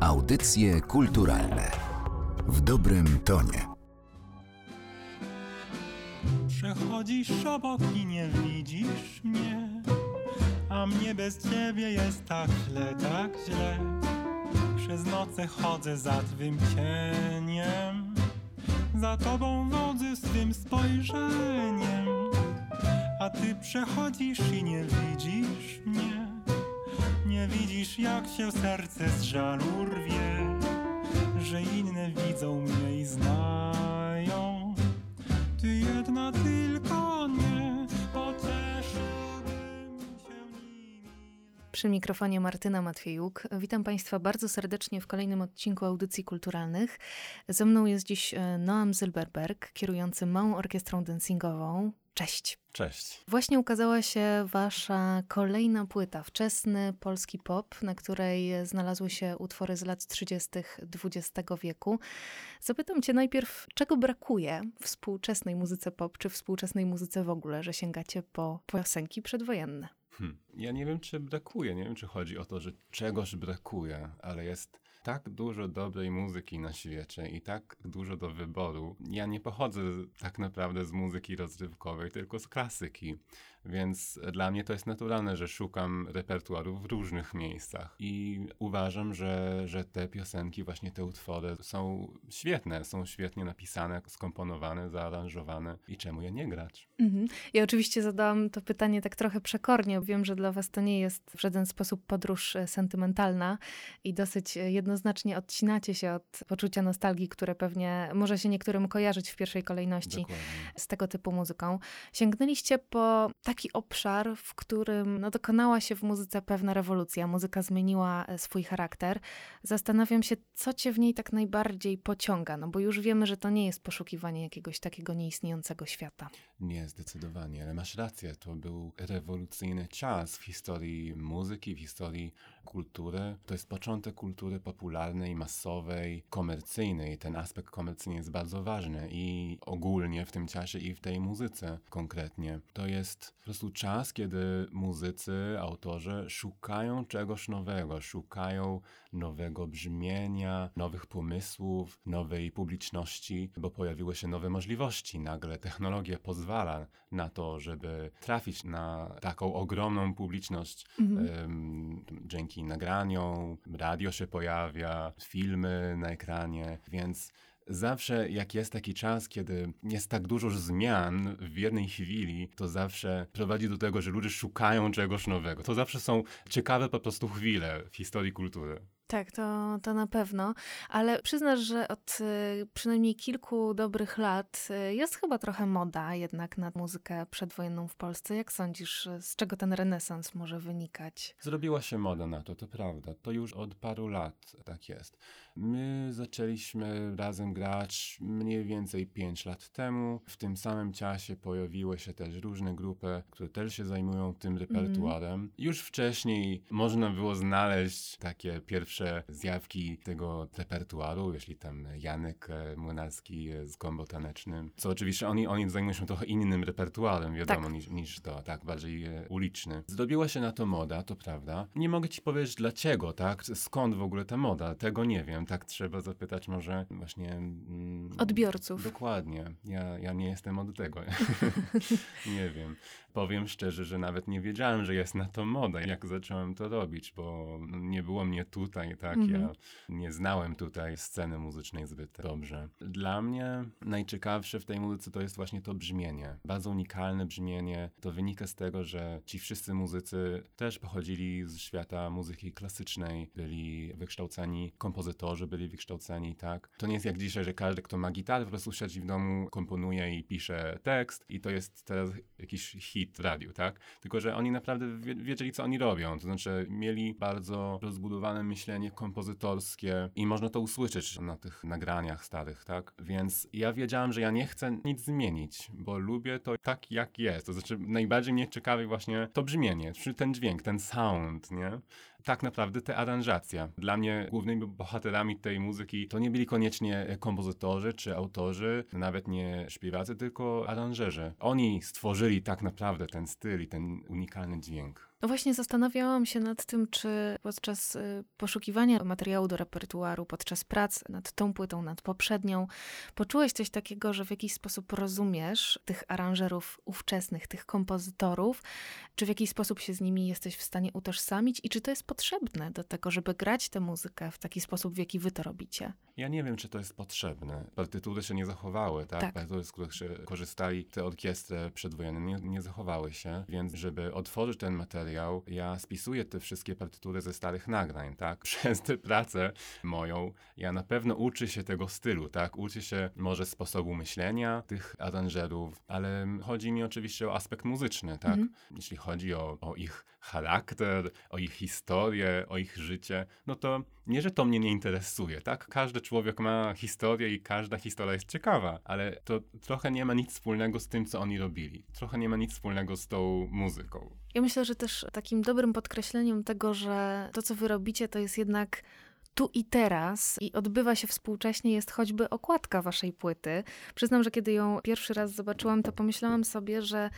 Audycje kulturalne w dobrym tonie. Przechodzisz obok i nie widzisz mnie, a mnie bez ciebie jest tak źle, tak źle. Przez noce chodzę za twym cieniem, za tobą wodzę swym spojrzeniem, a ty przechodzisz i nie widzisz widzisz jak się serce z żalu rwie, że inne widzą mnie i znają. Ty jedna tylko nie Przy mikrofonie Martyna Matwiejuk. Witam Państwa bardzo serdecznie w kolejnym odcinku audycji kulturalnych. Ze mną jest dziś e, Noam Zylberberg, kierujący Małą Orkiestrą Dancingową. Cześć. Cześć. Właśnie ukazała się Wasza kolejna płyta, wczesny polski pop, na której znalazły się utwory z lat 30. XX wieku. Zapytam Cię najpierw, czego brakuje współczesnej muzyce pop, czy współczesnej muzyce w ogóle, że sięgacie po piosenki przedwojenne? Hmm. Ja nie wiem, czy brakuje, nie wiem, czy chodzi o to, że czegoś brakuje, ale jest tak dużo dobrej muzyki na świecie i tak dużo do wyboru. Ja nie pochodzę tak naprawdę z muzyki rozrywkowej, tylko z klasyki, więc dla mnie to jest naturalne, że szukam repertuaru w różnych miejscach i uważam, że, że te piosenki, właśnie te utwory są świetne, są świetnie napisane, skomponowane, zaaranżowane i czemu je nie grać? Mhm. Ja oczywiście zadałam to pytanie tak trochę przekornie. Wiem, że dla Was to nie jest w żaden sposób podróż e, sentymentalna i dosyć e, jednoznacznie odcinacie się od poczucia nostalgii, które pewnie może się niektórym kojarzyć w pierwszej kolejności Dokładnie. z tego typu muzyką. Sięgnęliście po taki obszar, w którym no, dokonała się w muzyce pewna rewolucja. Muzyka zmieniła e, swój charakter. Zastanawiam się, co cię w niej tak najbardziej pociąga, no bo już wiemy, że to nie jest poszukiwanie jakiegoś takiego nieistniejącego świata. Nie, zdecydowanie, ale masz rację. To był rewolucyjny czas w historii muzyki, w historii kultury. To jest początek kultury popularnej, masowej, komercyjnej. Ten aspekt komercyjny jest bardzo ważny i ogólnie w tym czasie i w tej muzyce konkretnie. To jest po prostu czas, kiedy muzycy, autorzy szukają czegoś nowego, szukają nowego brzmienia, nowych pomysłów, nowej publiczności, bo pojawiły się nowe możliwości. Nagle technologia pozwala na to, żeby trafić na taką ogromną publiczność em, dzięki nagraniom, radio się pojawia, filmy na ekranie, więc zawsze jak jest taki czas, kiedy jest tak dużo zmian w jednej chwili, to zawsze prowadzi do tego, że ludzie szukają czegoś nowego. To zawsze są ciekawe po prostu chwile w historii kultury. Tak, to, to na pewno, ale przyznasz, że od y, przynajmniej kilku dobrych lat y, jest chyba trochę moda jednak na muzykę przedwojenną w Polsce. Jak sądzisz, y, z czego ten renesans może wynikać? Zrobiła się moda na to, to prawda. To już od paru lat tak jest. My zaczęliśmy razem grać mniej więcej 5 lat temu. W tym samym czasie pojawiły się też różne grupy, które też się zajmują tym repertuarem. Już wcześniej można było znaleźć takie pierwsze zjawki tego repertuaru, jeśli tam Janek e, Młynarski e, z kombo tanecznym. Co oczywiście oni, oni zajmują się trochę innym repertuarem, wiadomo, Tak. niż, niż to, tak, bardziej e, uliczny. Zrobiła się na to moda, to prawda. Nie mogę ci powiedzieć dlaczego, tak? Skąd w ogóle ta moda? Tego nie wiem. Tak trzeba zapytać może właśnie... Mm, Odbiorców. Dokładnie. Ja, ja nie jestem od tego. nie wiem. Powiem szczerze, że nawet nie wiedziałem, że jest na to moda, jak zacząłem to robić, bo nie było mnie tutaj, tak? Mhm. Ja nie znałem tutaj sceny muzycznej zbyt dobrze. Dla mnie najciekawsze w tej muzyce to jest właśnie to brzmienie. Bardzo unikalne brzmienie. To wynika z tego, że ci wszyscy muzycy też pochodzili z świata muzyki klasycznej, byli wykształceni, kompozytorzy byli wykształceni, tak? To nie jest jak dzisiaj, że każdy, kto ma gitarę, po prostu siedzi w domu, komponuje i pisze tekst i to jest teraz jakiś hit radiu, tak? Tylko, że oni naprawdę wie- wiedzieli, co oni robią. To znaczy, mieli bardzo rozbudowane myślenie kompozytorskie i można to usłyszeć na tych nagraniach starych, tak? Więc ja wiedziałem, że ja nie chcę nic zmienić, bo lubię to tak, jak jest. To znaczy, najbardziej mnie ciekawi właśnie to brzmienie, czy ten dźwięk, ten sound, nie? Tak naprawdę te aranżacja. Dla mnie głównymi bohaterami tej muzyki to nie byli koniecznie kompozytorzy czy autorzy, nawet nie śpiewacy, tylko aranżerzy. Oni stworzyli tak naprawdę ten styl i ten unikalny dźwięk. No właśnie zastanawiałam się nad tym, czy podczas y, poszukiwania materiału do repertuaru, podczas prac nad tą płytą, nad poprzednią, poczułeś coś takiego, że w jakiś sposób rozumiesz tych aranżerów ówczesnych, tych kompozytorów, czy w jakiś sposób się z nimi jesteś w stanie utożsamić i czy to jest potrzebne do tego, żeby grać tę muzykę w taki sposób, w jaki wy to robicie? Ja nie wiem, czy to jest potrzebne. Partytury się nie zachowały, tak? Tak. Partytury, z których się korzystali te orkiestry przedwojenne, nie, nie zachowały się, więc żeby otworzyć ten materiał, ja spisuję te wszystkie partytury ze starych nagrań, tak? Przez tę pracę moją ja na pewno uczę się tego stylu, tak? Uczę się może sposobu myślenia tych aranżerów, ale chodzi mi oczywiście o aspekt muzyczny, tak? Jeśli chodzi o, o ich charakter, o ich historię, o ich życie, no to nie, że to mnie nie interesuje, tak? Każdy człowiek ma historię i każda historia jest ciekawa, ale to trochę nie ma nic wspólnego z tym, co oni robili. Trochę nie ma nic wspólnego z tą muzyką. Ja myślę, że też takim dobrym podkreśleniem tego, że to, co wy robicie, to jest jednak tu i teraz i odbywa się współcześnie, jest choćby okładka waszej płyty. Przyznam, że kiedy ją pierwszy raz zobaczyłam, to pomyślałam sobie, że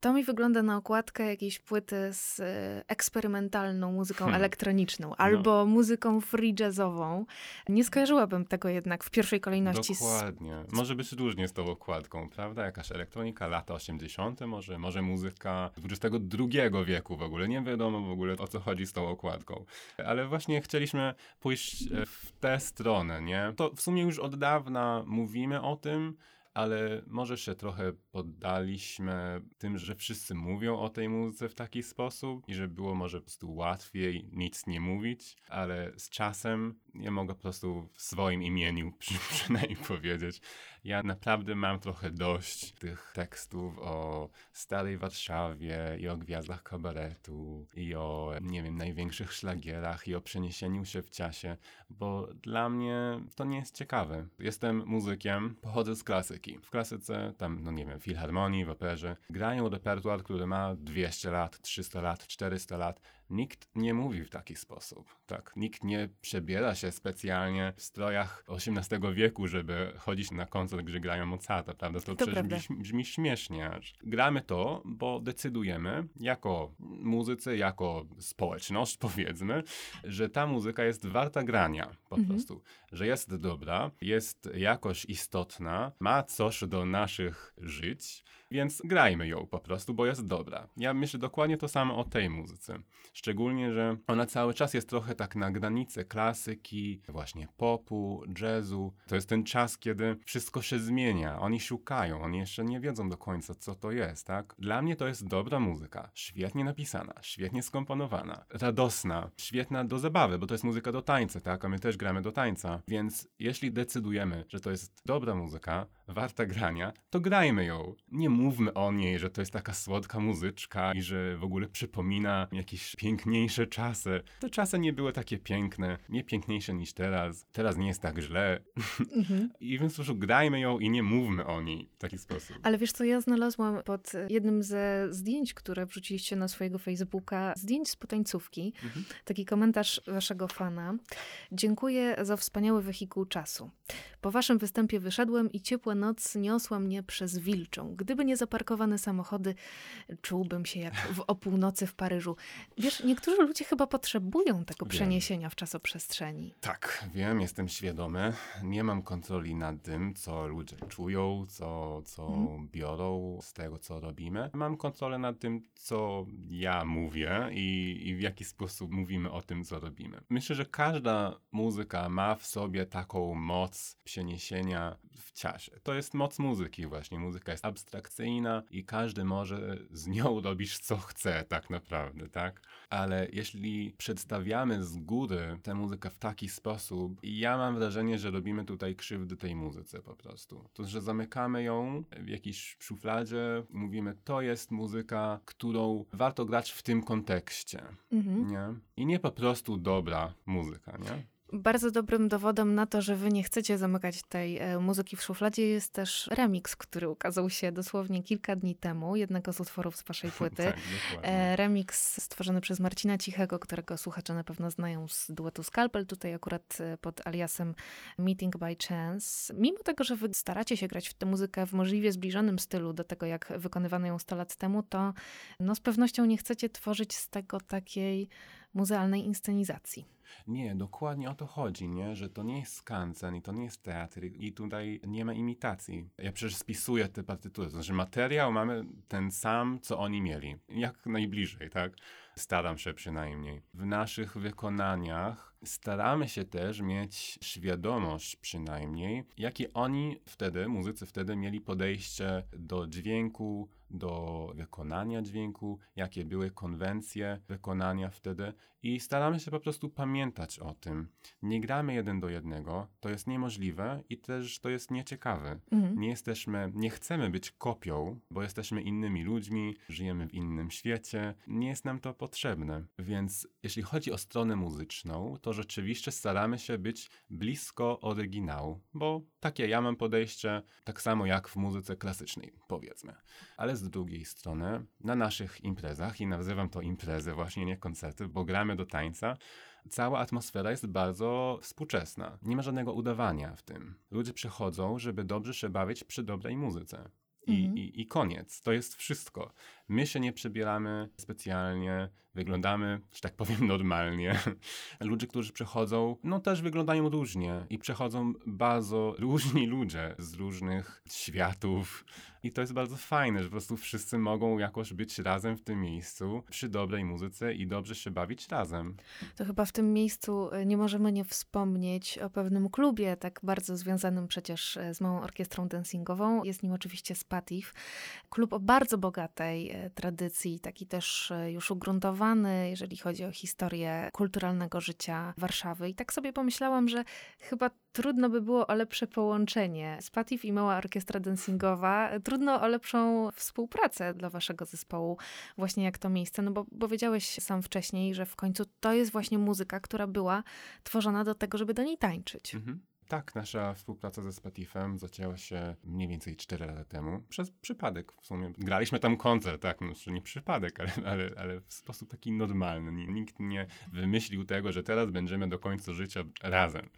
to mi wygląda na okładkę jakiejś płyty z e, eksperymentalną muzyką Hmm. elektroniczną albo muzyką free jazzową. Nie skojarzyłabym tego jednak w pierwszej kolejności z Dokładnie. Może być różnie z tą okładką, prawda? Jakaś elektronika, lata 80., może, może muzyka XXI wieku w ogóle. Nie wiadomo w ogóle o co chodzi z tą okładką. Ale właśnie chcieliśmy pójść e, w tę stronę, nie? To w sumie już od dawna mówimy o tym, ale może się trochę poddaliśmy tym, że wszyscy mówią o tej muzyce w taki sposób i że było może po prostu łatwiej nic nie mówić, ale z czasem ja mogę po prostu w swoim imieniu przy, przynajmniej powiedzieć, ja naprawdę mam trochę dość tych tekstów o starej Warszawie i o gwiazdach kabaretu i o, nie wiem, największych szlagierach i o przeniesieniu się w czasie, bo dla mnie to nie jest ciekawe. Jestem muzykiem, pochodzę z W klasyce, tam, no nie wiem, filharmonii, w operze, grają repertuar, który ma 200 lat, 300 lat, 400 lat. Nikt nie mówi w taki sposób, tak? Nikt nie przebiera się specjalnie w strojach XVIII wieku, żeby chodzić na koncert, gdzie grają Mozarta, prawda? To, przecież prawda. brzmi, brzmi śmiesznie. Gramy to, bo decydujemy jako muzycy, jako społeczność, powiedzmy, że ta muzyka jest warta grania po prostu. Że jest dobra, jest jakoś istotna, ma coś do naszych żyć, więc grajmy ją po prostu, bo jest dobra. Ja myślę dokładnie to samo o tej muzyce. Szczególnie, że ona cały czas jest trochę tak na granicy klasyki, właśnie popu, jazzu. To jest ten czas, kiedy wszystko się zmienia. Oni szukają, oni jeszcze nie wiedzą do końca, co to jest, tak? Dla mnie to jest dobra muzyka. Świetnie napisana, świetnie skomponowana, radosna, świetna do zabawy, bo to jest muzyka do tańca, tak? A my też gramy do tańca. Więc jeśli decydujemy, że to jest dobra muzyka, warta grania, to grajmy ją. Nie mówmy o niej, że to jest taka słodka muzyczka i że w ogóle przypomina jakieś piękniejsze czasy. Te czasy nie były takie piękne, nie piękniejsze niż teraz. Teraz nie jest tak źle. I więc prostu grajmy ją i nie mówmy o niej w taki sposób. Ale wiesz co, ja znalazłam pod jednym ze zdjęć, które wrzuciliście na swojego Facebooka, zdjęć z potańcówki, taki komentarz waszego fana. Dziękuję za wspaniały wehikuł czasu. Po waszym występie wyszedłem i ciepła noc niosła mnie przez Wilczą. Gdyby nie zaparkowane samochody, czułbym się jak w, o północy w Paryżu. Wiesz, niektórzy ludzie chyba potrzebują tego Wiem. przeniesienia w czasoprzestrzeni. Tak, wiem, jestem świadomy. Nie mam kontroli nad tym, co ludzie czują, co, co biorą z tego, co robimy. Mam kontrolę nad tym, co ja mówię i, i w jaki sposób mówimy o tym, co robimy. Myślę, że każda muzyka ma w sobie taką moc przeniesienia w czasie. To jest moc muzyki właśnie. Muzyka jest abstrakcyjna i każdy może z nią robić co chce tak naprawdę, tak? Ale jeśli przedstawiamy z góry tę muzykę w taki sposób, ja mam wrażenie, że robimy tutaj krzywdy tej muzyce po prostu. To, że zamykamy ją w jakiejś szufladzie, mówimy, to jest muzyka, którą warto grać w tym kontekście, Mhm. nie? I nie po prostu dobra muzyka, nie? Bardzo dobrym dowodem na to, że wy nie chcecie zamykać tej e, muzyki w szufladzie jest też remix, który ukazał się dosłownie kilka dni temu, jednego z utworów z waszej płyty. tak, e, remix stworzony przez Marcina Cichego, którego słuchacze na pewno znają z duetu Scalpel, tutaj akurat e, pod aliasem Meeting by Chance. Mimo tego, że wy staracie się grać w tę muzykę w możliwie zbliżonym stylu do tego, jak wykonywano ją 100 lat temu, to no, z pewnością nie chcecie tworzyć z tego takiej muzealnej inscenizacji. Nie, dokładnie o to chodzi, nie? że to nie jest skansen i to nie jest teatr i tutaj nie ma imitacji. Ja przecież spisuję te partytury, znaczy materiał mamy ten sam, co oni mieli, jak najbliżej, tak? Staram się przynajmniej. W naszych wykonaniach staramy się też mieć świadomość przynajmniej, jakie oni wtedy, muzycy wtedy mieli podejście do dźwięku, do wykonania dźwięku, jakie były konwencje wykonania wtedy i staramy się po prostu pamiętać o tym. Nie gramy jeden do jednego, to jest niemożliwe i też to jest nieciekawe. Mhm. Nie jesteśmy, nie chcemy być kopią, bo jesteśmy innymi ludźmi, żyjemy w innym świecie, nie jest nam to potrzebne. Więc jeśli chodzi o stronę muzyczną, to rzeczywiście staramy się być blisko oryginału, bo takie ja mam podejście, tak samo jak w muzyce klasycznej, powiedzmy. Ale z drugiej strony, na naszych imprezach, i nazywam to imprezy właśnie, nie koncerty, bo gramy do tańca, cała atmosfera jest bardzo współczesna. Nie ma żadnego udawania w tym. Ludzie przychodzą, żeby dobrze się bawić przy dobrej muzyce. I, mhm. i, I koniec. To jest wszystko. My się nie przebieramy specjalnie, wyglądamy, że tak powiem, normalnie. Ludzie, którzy przychodzą, no też wyglądają różnie i przychodzą bardzo różni ludzie z różnych światów. I to jest bardzo fajne, że po prostu wszyscy mogą jakoś być razem w tym miejscu przy dobrej muzyce i dobrze się bawić razem. To chyba w tym miejscu e, nie możemy nie wspomnieć o pewnym klubie, tak bardzo związanym przecież e, z małą orkiestrą dancingową. Jest nim oczywiście Spatif. Klub o bardzo bogatej e, tradycji, taki też już ugruntowany, jeżeli chodzi o historię kulturalnego życia Warszawy. I tak sobie pomyślałam, że chyba trudno by było o lepsze połączenie. Spatif i mała orkiestra dancingowa trudno o lepszą współpracę dla waszego zespołu, właśnie jak to miejsce, no bo powiedziałeś sam wcześniej, że w końcu to jest właśnie muzyka, która była tworzona do tego, żeby do niej tańczyć. Mhm. Tak, nasza współpraca ze Spotifem zaczęła się mniej więcej 4 lata temu. Przez przypadek w sumie. Graliśmy tam koncert, tak, no, nie przypadek, ale, ale, ale w sposób taki normalny. Nikt nie wymyślił tego, że teraz będziemy do końca życia razem.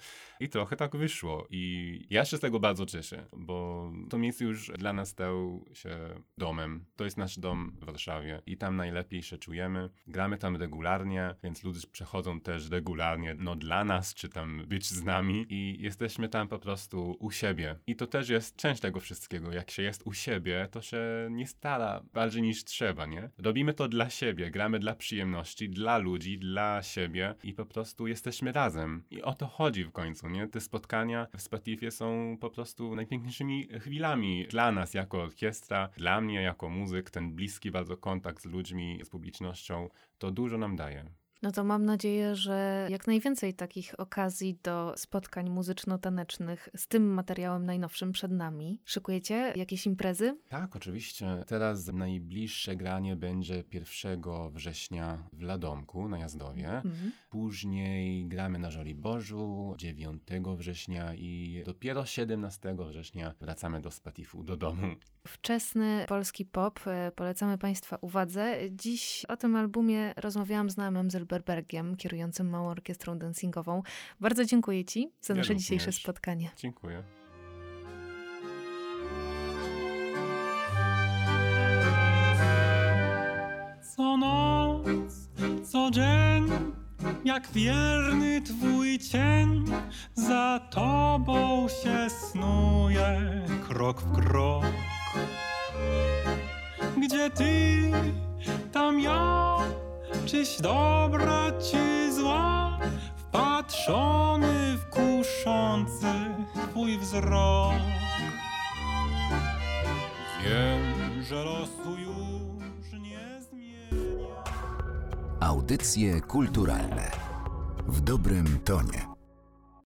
I trochę tak wyszło. I ja się z tego bardzo cieszę, bo to miejsce już dla nas stał się domem. To jest nasz dom w Warszawie i tam najlepiej się czujemy. Gramy tam regularnie, więc ludzie przechodzą też regularnie, no dla nas, czy tam być z nami i jest jesteśmy tam po prostu u siebie. I to też jest część tego wszystkiego. Jak się jest u siebie, to się nie stara bardziej niż trzeba, nie? Robimy to dla siebie, gramy dla przyjemności, dla ludzi, dla siebie i po prostu jesteśmy razem. I o to chodzi w końcu, nie? Te spotkania w Spotify są po prostu najpiękniejszymi chwilami dla nas jako orkiestra, dla mnie jako muzyk, ten bliski bardzo kontakt z ludźmi, z publicznością, to dużo nam daje. No to mam nadzieję, że jak najwięcej takich okazji do spotkań muzyczno-tanecznych z tym materiałem najnowszym przed nami. Szykujecie jakieś imprezy? Tak, oczywiście. Teraz najbliższe granie będzie 1 września w Ladomku na Jazdowie. Mhm. Później gramy na Żoliborzu 9 września i dopiero 17 września wracamy do Spatifu, do domu. Wczesny polski pop. E, polecamy Państwa uwadze. Dziś o tym albumie rozmawiałam z Noemem Zilberbergiem, kierującym Małą Orkiestrą Dancingową. Bardzo dziękuję Ci za nasze ja dzisiejsze spotkanie. Dziękuję. Co noc, co dzień, jak wierny Twój cień, za Tobą się snuje krok w krok gdzie ty, tam ja, czyś dobra, czy zła, wpatrzony w kuszący twój wzrok. Wiem, że losu już nie zmienia. Audycje kulturalne w dobrym tonie.